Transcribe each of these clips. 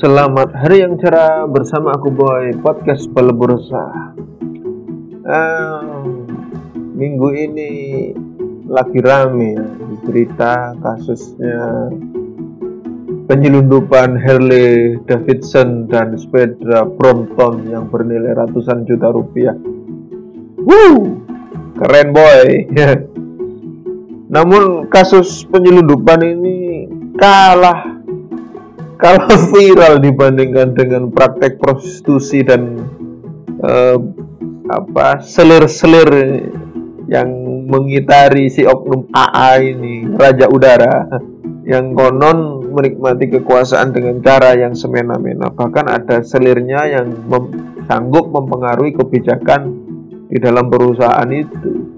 Selamat hari yang cerah bersama aku Boy Podcast Pelebursa uh, Minggu ini lagi rame ya Cerita kasusnya Penyelundupan Harley Davidson dan sepeda Brompton yang bernilai ratusan juta rupiah. Woo, Keren boy. Namun kasus penyelundupan ini kalah kalau viral dibandingkan dengan praktek prostitusi dan uh, apa selir-selir yang mengitari si oknum AA ini Raja Udara yang konon menikmati kekuasaan dengan cara yang semena-mena. Bahkan ada selirnya yang mem sanggup mempengaruhi kebijakan di dalam perusahaan itu.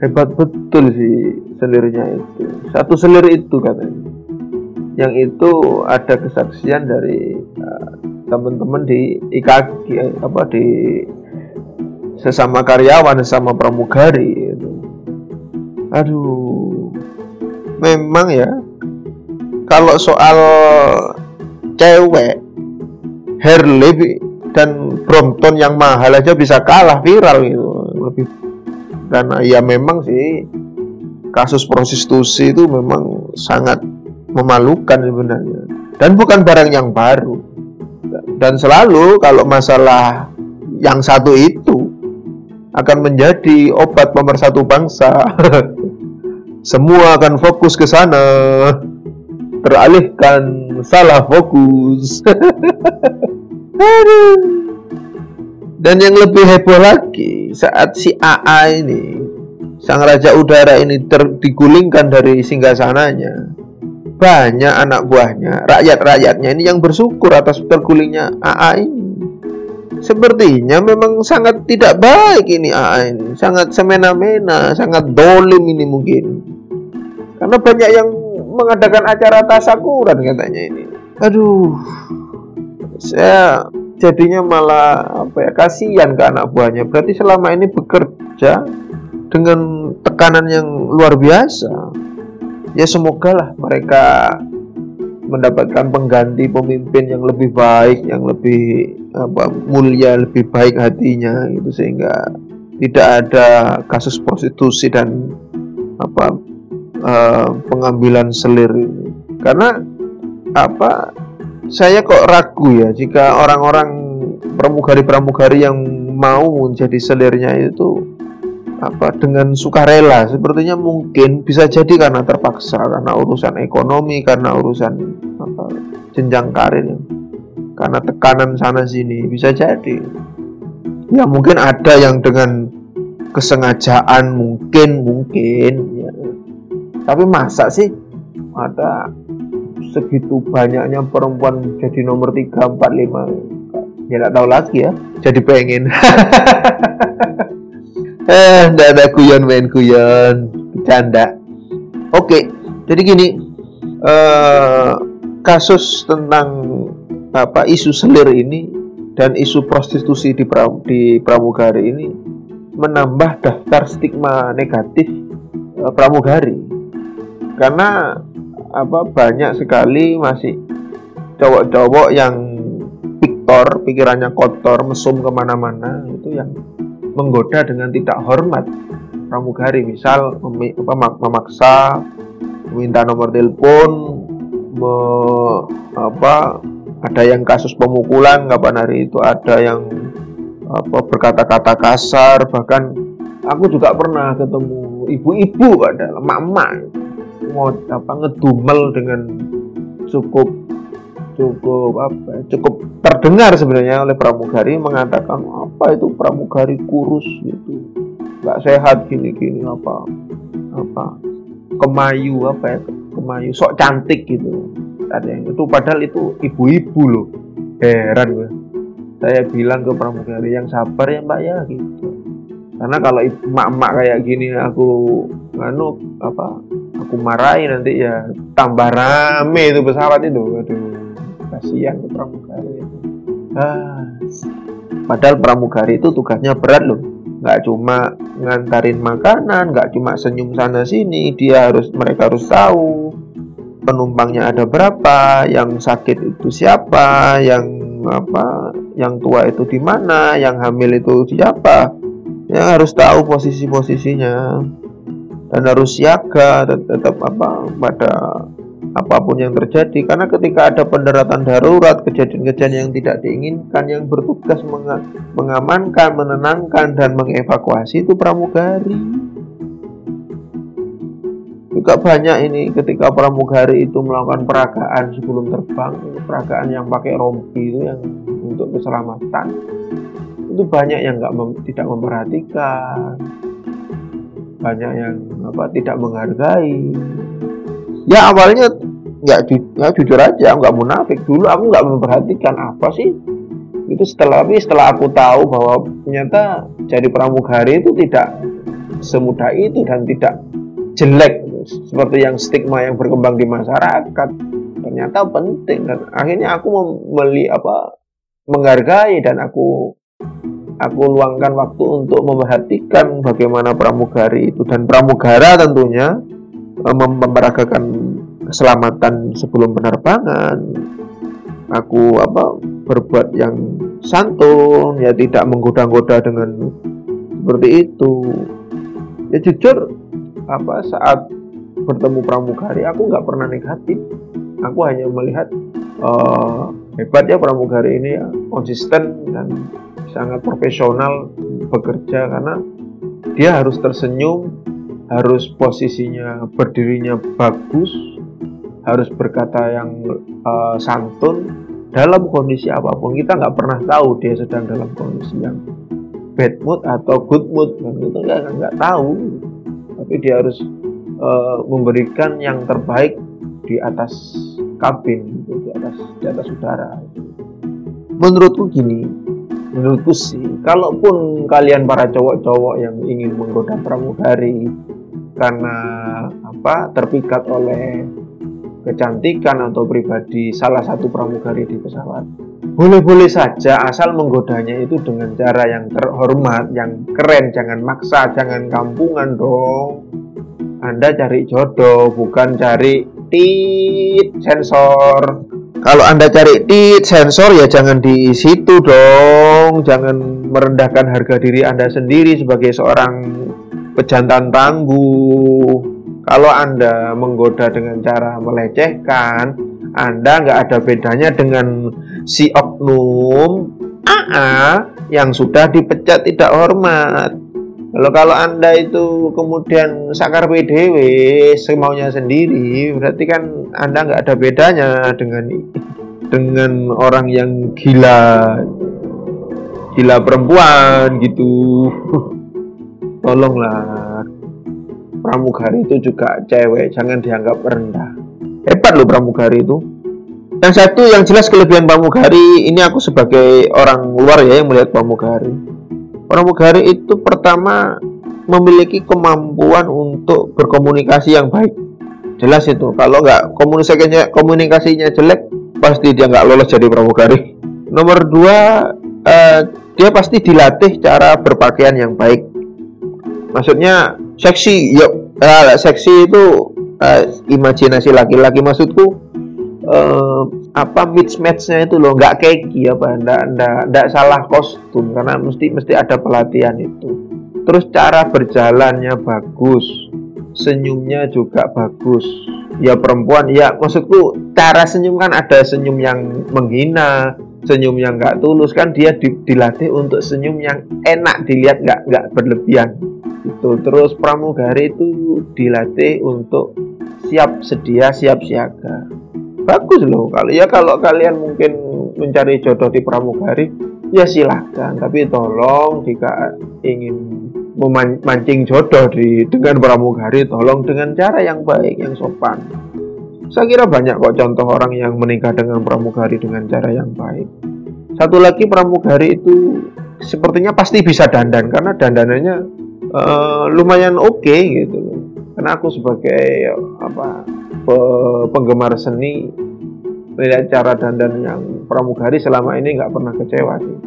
Hebat betul sih selirnya itu. Satu selir itu katanya yang itu ada kesaksian dari uh, teman-teman di IKG apa di sesama karyawan sesama pramugari itu. Aduh. Memang ya kalau soal cewek Harley dan Brompton yang mahal aja bisa kalah viral gitu lebih karena ya memang sih kasus prostitusi itu memang sangat memalukan sebenarnya. Dan bukan barang yang baru. Dan selalu kalau masalah yang satu itu akan menjadi obat pemersatu bangsa. Semua akan fokus ke sana. Teralihkan salah fokus. Dan yang lebih heboh lagi saat si AA ini sang raja udara ini digulingkan dari singgasananya banyak anak buahnya, rakyat-rakyatnya ini yang bersyukur atas tergulingnya AA ini. Sepertinya memang sangat tidak baik ini AA ini, sangat semena-mena, sangat dolim ini mungkin. Karena banyak yang mengadakan acara tasakuran katanya ini. Aduh, saya jadinya malah apa ya kasihan ke anak buahnya. Berarti selama ini bekerja dengan tekanan yang luar biasa ya semoga lah mereka mendapatkan pengganti pemimpin yang lebih baik, yang lebih apa mulia, lebih baik hatinya itu sehingga tidak ada kasus prostitusi dan apa uh, pengambilan selir ini. Karena apa saya kok ragu ya jika orang-orang pramugari-pramugari yang mau menjadi selirnya itu apa dengan sukarela. Sepertinya mungkin bisa jadi karena terpaksa karena urusan ekonomi karena urusan apa jenjang karir. Karena tekanan sana sini bisa jadi. Ya mungkin ada yang dengan kesengajaan mungkin mungkin ya. tapi masa sih ada segitu banyaknya perempuan jadi nomor 3, 4, 5 ya nggak tahu lagi ya jadi pengen eh nggak ada kuyon main kuyon bercanda. Oke jadi gini. Uh, kasus tentang apa isu selir ini dan isu prostitusi di, pra, di pramugari ini menambah daftar stigma negatif uh, pramugari karena apa banyak sekali masih cowok-cowok yang piktor pikirannya kotor mesum ke mana-mana itu yang menggoda dengan tidak hormat pramugari. Misal mem memaksa meminta nomor telepon me, apa ada yang kasus pemukulan kapan hari itu ada yang apa berkata-kata kasar. Bahkan aku juga pernah ketemu ibu-ibu adalah mama mau apa ngedumel dengan cukup cukup apa ya, cukup terdengar sebenarnya oleh pramugari mengatakan apa itu pramugari kurus gitu? Nggak sehat gini gini apa apa kemayu apa ya kemayu sok cantik gitu. Ada yang itu padahal itu ibu-ibu loh heran gue. Saya bilang ke pramugari yang sabar ya mbak ya gitu. Karena kalau emak-emak kayak gini aku nganu apa aku marahin nanti ya tambah rame itu pesawat itu aduh kasihan ke pramugari. Ah, padahal pramugari itu tugasnya berat loh. Nggak cuma ngantarin makanan nggak cuma senyum sana sini dia harus mereka harus tahu penumpangnya ada berapa, yang sakit itu siapa, yang apa, yang tua itu di mana, yang hamil itu siapa. Ya harus tahu posisi-posisinya. Dan harus siaga tetap apa pada apa pun yang terjadi. Karena ketika ada pendaratan darurat kejadian-kejadian yang tidak diinginkan yang bertugas mengamankan menenangkan dan mengevakuasi itu pramugari. Juga banyak ini ketika pramugari itu melakukan peragaan sebelum terbang peragaan yang pakai rompi itu yang untuk keselamatan. Itu banyak yang nggak mem, tidak memperhatikan. Banyak yang apa tidak menghargai ya awalnya nggak ju ya, jujur aja nggak munafik. Dulu aku nggak memperhatikan apa sih? Itu setelah tapi setelah aku tahu bahwa ternyata jadi pramugari itu tidak semudah itu dan tidak jelek seperti yang stigma yang berkembang di masyarakat ternyata penting. Dan akhirnya aku membeli apa menghargai dan aku aku luangkan waktu untuk memperhatikan bagaimana pramugari itu. Dan pramugara tentunya Eh, memeragakan keselamatan sebelum penerbangan. Aku apa berbuat yang santun ya tidak menggoda-goda dengan seperti itu. Ya jujur apa saat bertemu pramugari aku nggak pernah negatif aku hanya melihat uh, hebat ya pramugari ini ya, konsisten dan sangat profesional bekerja karena dia harus tersenyum harus posisinya berdirinya bagus, harus berkata yang uh, santun dalam kondisi apa pun. Kita nggak pernah tahu dia sedang dalam kondisi yang bad mood atau good mood, dan itu nggak nggak tahu. Tapi dia harus uh, memberikan yang terbaik di atas kabin, gitu, di atas di atas udara. Menurutku gini, menurutku sih, kalaupun kalian para cowok-cowok yang ingin menggoda pramugari karena apa terpikat oleh kecantikan atau pribadi salah satu pramugari di pesawat. Boleh-boleh saja asal menggodanya itu dengan cara yang terhormat yang keren. Jangan maksa jangan kampungan dong. Anda cari jodoh bukan cari tit sensor. Kalau anda cari tit sensor ya jangan di situ dong. Jangan merendahkan harga diri anda sendiri sebagai seorang pejantan tangguh. Kalau Anda menggoda dengan cara melecehkan, Anda nggak ada bedanya dengan si oknum AA yang sudah dipecat tidak hormat. Kalau kalau Anda itu kemudian sakar PDW semaunya sendiri, berarti kan Anda nggak ada bedanya dengan dengan orang yang gila gila perempuan gitu. tolonglah. Pramugari itu juga cewek jangan dianggap rendah. Hebat loh pramugari itu. Yang satu yang jelas kelebihan pramugari ini aku sebagai orang luar ya yang melihat pramugari. Pramugari itu pertama memiliki kemampuan untuk berkomunikasi yang baik. Jelas itu. Kalau nggak komunikasinya komunikasinya jelek pasti dia nggak lolos jadi pramugari. Nomor dua eh, dia pasti dilatih cara berpakaian yang baik maksudnya seksi yuk uh, seksi itu uh, imajinasi laki-laki. Maksudku uh, apa match matchnya itu loh nggak keki apa ndak ndak ndak salah kostum karena mesti mesti ada pelatihan itu. Terus cara berjalannya bagus senyumnya juga bagus. Ya perempuan ya maksudku cara senyum kan ada senyum yang menghina senyum yang nggak tulus kan dia dilatih untuk senyum yang enak dilihat nggak nggak berlebihan. Itu terus pramugari itu dilatih untuk siap sedia siap siaga. Bagus loh kalau ya kalau kalian mungkin mencari jodoh di pramugari ya silahkan tapi tolong jika ingin memancing jodoh di dengan pramugari tolong dengan cara yang baik yang sopan saya kira banyak kok contoh orang yang menikah dengan pramugari dengan cara yang baik. Satu lagi pramugari itu sepertinya pasti bisa dandan karena dandanannya uh, lumayan oke okay, gitu. Karena aku sebagai apa penggemar seni melihat cara dandan yang pramugari selama ini nggak pernah kecewa sih.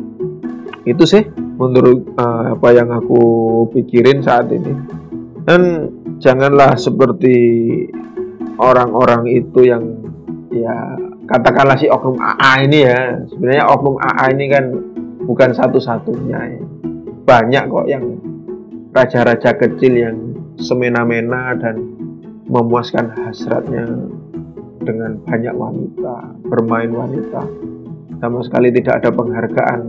Itu sih menurut uh, apa yang aku pikirin saat ini. Dan janganlah seperti orang-orang itu yang ya katakanlah si oknum AA ini ya. Sebenarnya oknum AA ini kan bukan satu-satunya. Ya. banyak kok yang raja-raja kecil yang semena-mena dan memuaskan hasratnya dengan banyak wanita bermain wanita. Sama sekali tidak ada penghargaan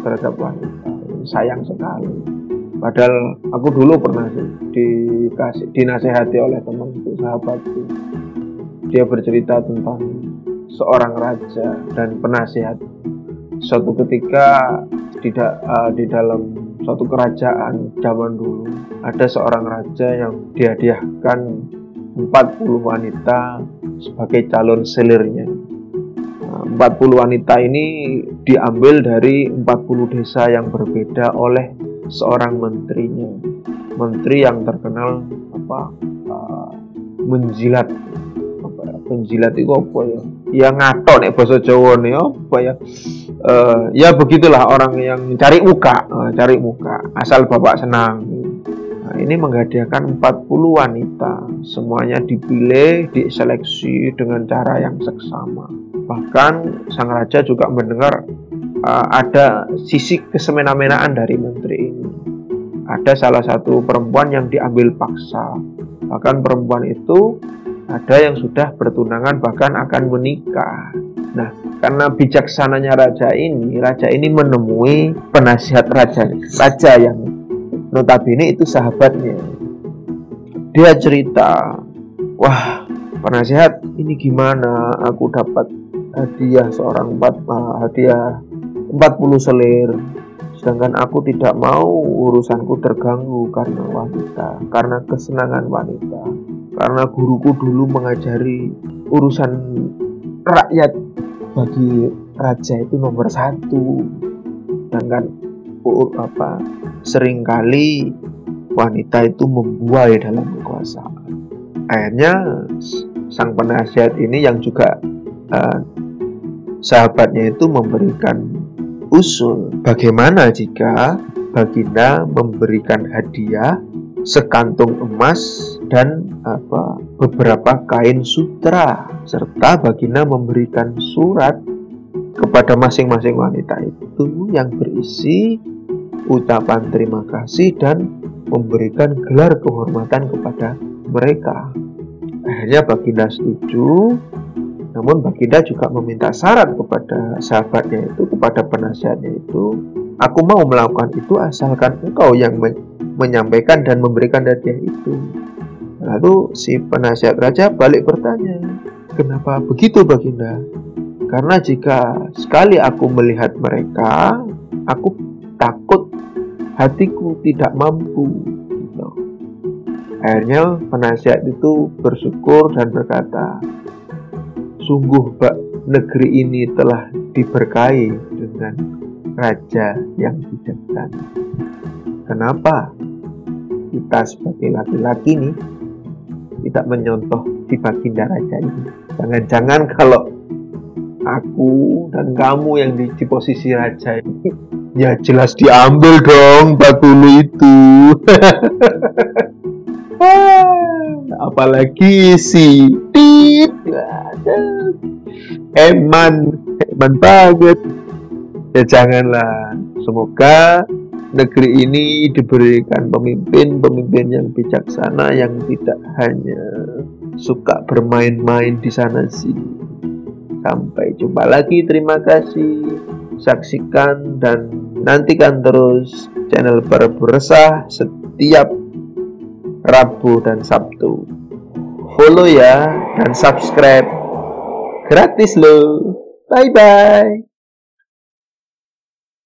terhadap wanita. Sayang sekali. Padahal aku dulu pernah sih dikasih dinasehati oleh temanku sahabatku dia bercerita tentang seorang raja dan penasihat. Suatu ketika tidak uh, di dalam suatu kerajaan zaman dulu ada seorang raja yang dihadiahkan 40 wanita sebagai calon selirnya. 40 wanita ini diambil dari 40 desa yang berbeda oleh seorang menterinya. Menteri yang terkenal apa uh, menjilat penjilat itu apa ya? Ya ngato nih bahasa Jawa nih apa ya? Uh, ya begitulah orang yang cari muka uh, cari muka asal bapak senang. Nah, ini menghadiahkan 40 wanita. Semuanya dipilih diseleksi dengan cara yang seksama. Bahkan sang raja juga mendengar uh, ada sisi kesemena-menaan dari menteri ini. Ada salah satu perempuan yang diambil paksa. Bahkan perempuan itu ada yang sudah bertunangan bahkan akan menikah. Nah, karena bijaksananya raja ini, raja ini menemui penasihat raja, raja yang notabene itu sahabatnya. Dia cerita, wah penasihat ini gimana? Aku dapat hadiah seorang empat hadiah 40 selir sedangkan aku tidak mau urusanku terganggu karena wanita karena kesenangan wanita karena guruku dulu mengajari urusan rakyat bagi raja itu nomor satu. Sedangkan apa sering kali wanita itu membuai dalam kekuasaan. Akhirnya sang penasihat ini yang juga uh, sahabatnya itu memberikan usul bagaimana jika Baginda memberikan hadiah sekantung emas dan apa beberapa kain sutra serta baginda memberikan surat kepada masing-masing wanita itu yang berisi ucapan terima kasih dan memberikan gelar kehormatan kepada mereka. Akhirnya Baginda setuju, namun Baginda juga meminta syarat kepada sahabatnya itu, kepada penasihatnya itu, aku mau melakukan itu asalkan engkau yang menyampaikan dan memberikan hadiah itu. Lalu si penasihat raja balik bertanya, "Kenapa begitu, Baginda?" Karena jika sekali aku melihat mereka, aku takut hatiku tidak mampu. Gitu. Akhirnya penasihat itu bersyukur dan berkata, "Sungguh, Mbak, negeri ini telah diberkahi dengan raja yang bijaksana." Kenapa? kita sebagai laki-laki nih tidak menyontoh si baginda raja ini. Jangan-jangan kalau aku dan kamu yang di, di posisi raja ini ya jelas diambil dong batulu itu. Apalagi si Tit Eman Eman banget Ya janganlah Semoga negeri ini diberikan pemimpin-pemimpin yang bijaksana yang tidak hanya suka bermain-main di sana sih. Sampai jumpa lagi, terima kasih. Saksikan dan nantikan terus channel Berberesah setiap Rabu dan Sabtu. Follow ya dan subscribe. Gratis loh. Bye bye.